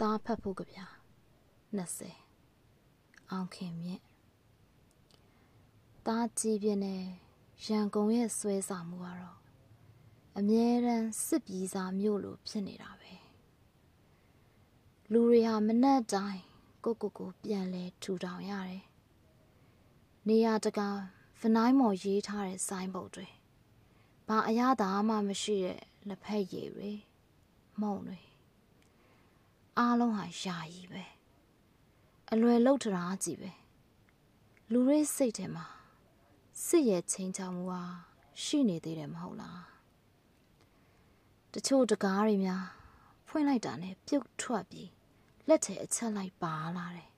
သားဖတ်ဖို့ကြပြ20အောင်ခင်မြင့်သားကြည်ပြင်းတဲ့ရန်ကုန်ရဲ့ဆွဲဆောင်မှုကတော့အမြဲတမ်းစစ်ပြီးစားမြို့လိုဖြစ်နေတာပဲလူတွေဟာမနှက်တိုင်းကိုကိုကိုပြန်လဲထူထောင်ရတယ်နေရာတကာဖနိုင်းမော်ရေးထားတဲ့ဆိုင်းဘုတ်တွေဘာအရသာမှမရှိတဲ့လက်ဖက်ရည်တွေမုံတွေ အားလုံးဟာယာယီပဲအလွယ်လောက်ထရာကြီးပဲလူတွေစိတ်ထဲမှာစစ်ရဲ့ချင်းချောင်မှုဟာရှိနေသေးတယ်မဟုတ်လားတချို့တကားတွေများဖွင့်လိုက်တာနဲ့ပြုတ်ထွက်ပြီးလက်ထဲအချက်လိုက်ပါလာတယ်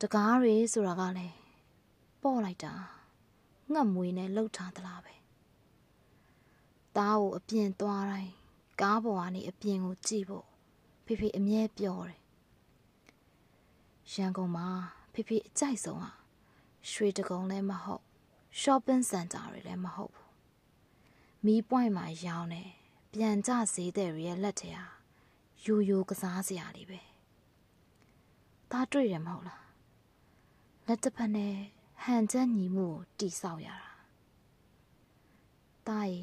တကားတွေဆိုတာကလည်းပေါ့လိုက်တာငှက်မွေနဲ့လှုပ်ထားသလားပဲသားကိုအပြင်သွားတိုင်းကားပေါ်ကနေအပြင်ကိုကြည့်ဖို့ ဖေဖေအမြဲပြောတယ်ရန်ကုန်မှာဖေဖေအကြိုက်ဆုံးဟာရွှေတကုံလည်းမဟုတ် shopping center တွေလည်းမဟုတ်ဘူးမီးပွိုင်မှာရောင်းတယ်ပြန်ကြဈေးတဲ့ရဲ့လက်ထဲဟာယိုယိုကစားစရာလေးပဲဒါတွေ့တယ်မဟုတ်လားလက်တစ်ဖက်နဲ့ဟန်ချက်ညီမှုကိုတိဆောက်ရတာတာရီ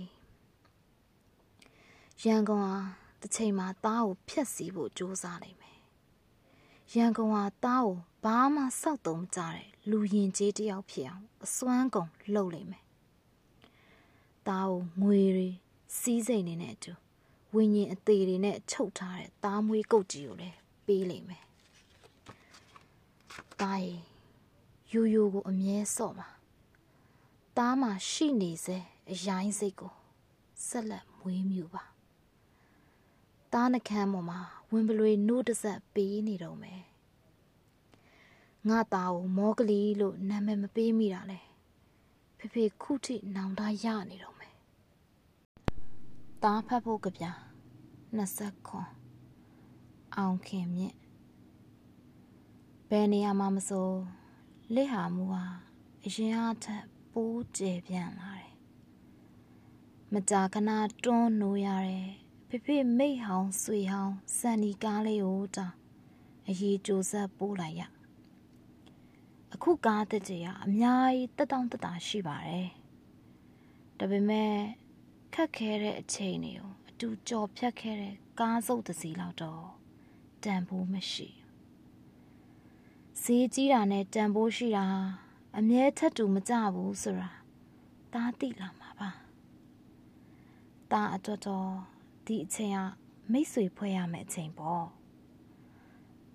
ရန်ကုန်ဟာ တစ်ချိန်မှာတားကိုဖျက်ဆီးဖို့ကြိုးစားနိုင်မယ်ရန်ကုန်ဟာတားကိုဘာမှစောက်တုံးမကြတဲ့လူရင်ကျေးတယောက်ဖြစ်အောင်အစွမ်းကုန်လှုပ်နိုင်မယ်တားကိုငွေတွေစီးစိမ်နေတဲ့အတူဝิญဉ်အသေးတွေနဲ့ချုပ်ထားတဲ့သားမွေးကုတ်ကြီးကိုလည်းပေးလိမ့်မယ်တားရီယူယူကိုအမြဲစော့ပါသားမှာရှိနေစေအရိုင်းစိတ်ကိုဆက်လက်မွေးမြူပါ သားနှကမ်းပေါ်မှာဝင်ပလွေနိုးတဆက်ပေးနေတော့မယ်ငါသားကိုမောကလေးလို့နာမည်မပေးမိတာလဲဖေဖေခုထိနောင်တရနေတော့မယ်သားဖတ်ဖို့ကြပြ20ခွန်အောင်ခင်မြင့်ဘယ်နေရာမှာမဆိုလက်ဟာမူဟာအရင်အထက်ပိုးကျပြန့်လာတယ်မကြာခဏတွန်းနိုးရတယ် ဖေဖေမိတ်ဟောင်းဆွေဟောင်းစန်ဒီကားလေးကိုတောင်းအရေးကြိုးစားပိုးလိုက်ရအခုကားတက်ကြီးကအများကြီးတက်တောင့်တက်တာရှိပါတယ်ဒါပေမဲ့ခက်ခဲတဲ့အချိန်တွေကိုအတူကြော်ဖြတ်ခဲ့တဲ့ကားစုပ်တစ်စီးလောက်တော့တန်ဖိုးမရှိဈေးကြီးတာနဲ့တန်ဖိုးရှိတာအမြဲထက်တူမကြဘူးဆိုတာဒါသိလာမှာပါဒါအတွက်တော့ ဒီအချိန်ကမိတ်ဆွေဖွဲ့ရမယ့်အချိန်ပေါ့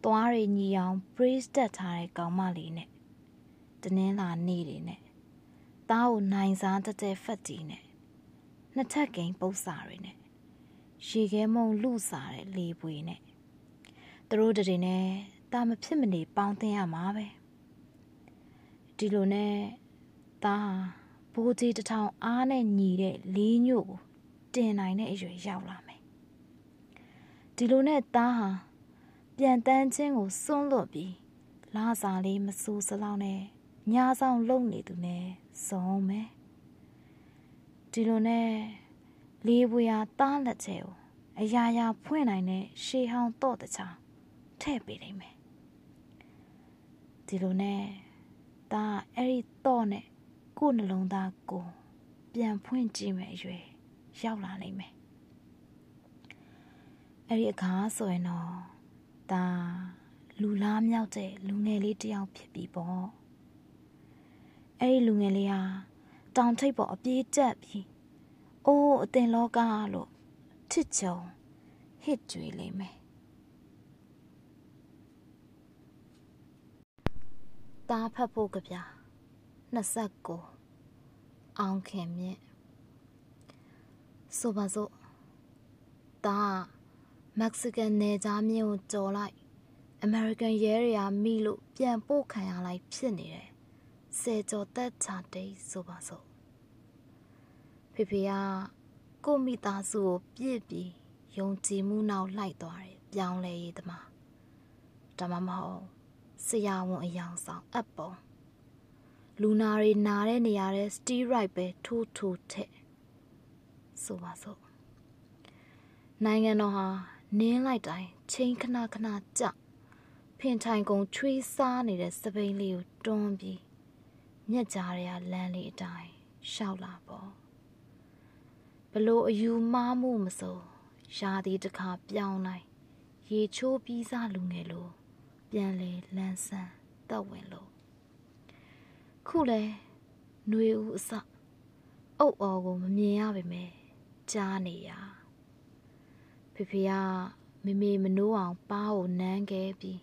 သွားရညီအောင် brace တက်ထားတဲ့ကောင်မလေးနဲ့တနင်းလာနေတွေနဲ့သားကိုနိုင်စားတက်တဲ့ဖက်တီနဲ့နှစ်ထပ်ကိန်းပုတ်စာတွေနဲ့ရေခဲမုံလူစာတဲ့လေပွေနဲ့သူတို့တည်းနဲ့တာမဖြစ်မနေပေါင်းတင်ရမှာပဲဒီလိုနဲ့သားဘိုးကြီးတထောင်အားနဲ့ညီတဲ့လေးညို့ကို တင်နိုင်တဲ့အရွယ်ရောက်လာမယ်ဒီလိုနဲ့သားဟာပြန်တန်းချင်းကိုစွန့်လွတ်ပြီးလာစာလေးမဆူစလောက်နဲ့ညာဆောင်လုံနေသူနဲ့စုံမယ်ဒီလိုနဲ့လေးပွေဟာတားလက်ချဲကိုအရာရာဖွင့်နိုင်တဲ့ရှေးဟောင်းတော့တချောင်းထည့်ပေးနိုင်မယ်ဒီလိုနဲ့ဒါအဲ့ဒီတော့နဲ့ကိုယ်နှလုံးသားကိုပြန်ဖွင့်ကြည့်မယ်အရွယ် ရောက်လာနိုင်မယ်အဲ့ဒီအခါဆိုရင်တော့ဒါလူလားမြောက်တဲ့လူငယ်လေးတယောက်ဖြစ်ပြီပေါ့အဲ့ဒီလူငယ်လေးဟာတောင်ထိပ်ပေါ်အပြေးတက်ပြီးအိုးအတင်လောကလို့ချစ်ချုံဟစ်ကြွေလိမ့်မယ်တားဖတ်ဖို့ကြပြ29အောင်ခင်မြင့် ဆိုပါစို့ဒါမက္ကဆီကန်နယ်ကြားမြင့်ကိုကြော်လိုက်အမေရိကန်ရဲတွေကမိလို့ပြန်ပို့ခံရလိုက်ဖြစ်နေတယ်ဆယ်ကျော်သက်ချတိတ်ဆိုပါစို့ဖေဖေကကိုမိသားစုကိုပြစ်ပြီးယုံကြည်မှုနောက်လိုက်သွားတယ်ပြောင်းလဲရေးသမားဒါမှမဟုတ်ဆရာဝန်အယောင်ဆောင်အပ်ပုံလူနာတွေနာတဲ့နေရာတဲ့ steroid ပဲထိုးထိုးထက် ဆိုပါစို့နိုင်ငံတော်ဟာနင်းလိုက်တိုင်းချင်းခဏခဏကြဖင်ထိုင်ကုန်ချွေးစားနေတဲ့စပိန်လေးကိုတွန်းပြီးမျက်ကြားရလမ်းလေးအတိုင်းရှောက်လာပေါ့ဘလို့အယူမားမှုမစိုးရာသီတစ်ခါပြောင်းလိုက်ရေချိုးပြီးစားလူငယ်လို့ပြန်လေလန်းဆန်းတက်ဝင်လို့ခုလဲຫນွေဦးအစအုတ်အော်ကိုမမြင်ရပါမယ် ကြားနေရဖေဖေကမေမေမနိုးအောင်ပါးကိုနမ်းခဲ့ပြီး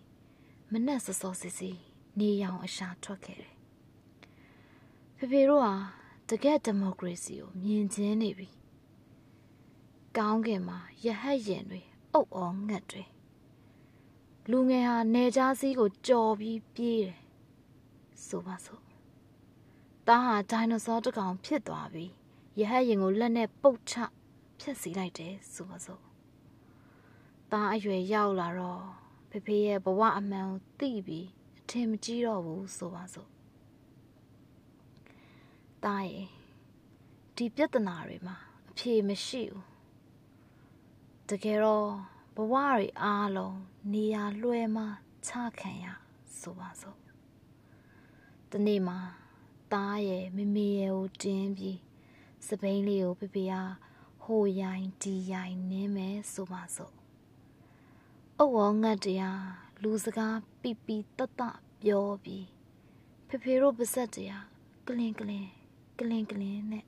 မနှက်စောစောစီစီနေရောင်အရှာထွက်ခဲ့တယ်ဖေဖေတို့ဟာတကယ့်ဒီမိုကရေစီကိုမြင်ချင်းနေပြီကောင်းကင်မှာရဟတ်ရင်တွေအုတ်အောငတ်တွေလူငယ်ဟာနေကြားစည်းကိုကြော်ပြီးပြေးတယ်ဆိုပါစို့တားဟာဒိုင်နိုဆောတစ်ကောင်ဖြစ်သွားပြီးရဟတ်ရင်ကိုလက်နဲ့ပုတ်ချ ဖျက်ဆီးလိုက်တယ်ဆိုပါစို့တားအရွယ်ရောက်လာတော့ဖေဖေရဲ့ဘဝအမှန်ကိုသိပြီးအထင်မကြီးတော့ဘူးဆိုပါစို့တားရဲ့ဒီပြဿနာတွေမှာအဖြေမရှိဘူးတကယ်တော့ဘဝတွေအားလုံးနေရာလွှဲမှချခံရဆိုပါစို့တနေ့မှာတားရဲ့မမေရဲ့ကိုတင်းပြီးစပိန်လေးကိုဖေဖေအား ဟိုရိုင်းဒီရိုင်းနင်းမယ်ဆိုပါစို့အဝေါ်ငတ်တရားလူစကားပြပြတတပြောပြီးဖေဖေတို့ပါဇက်တရားကလင်ကလင်ကလင်ကလင်နဲ့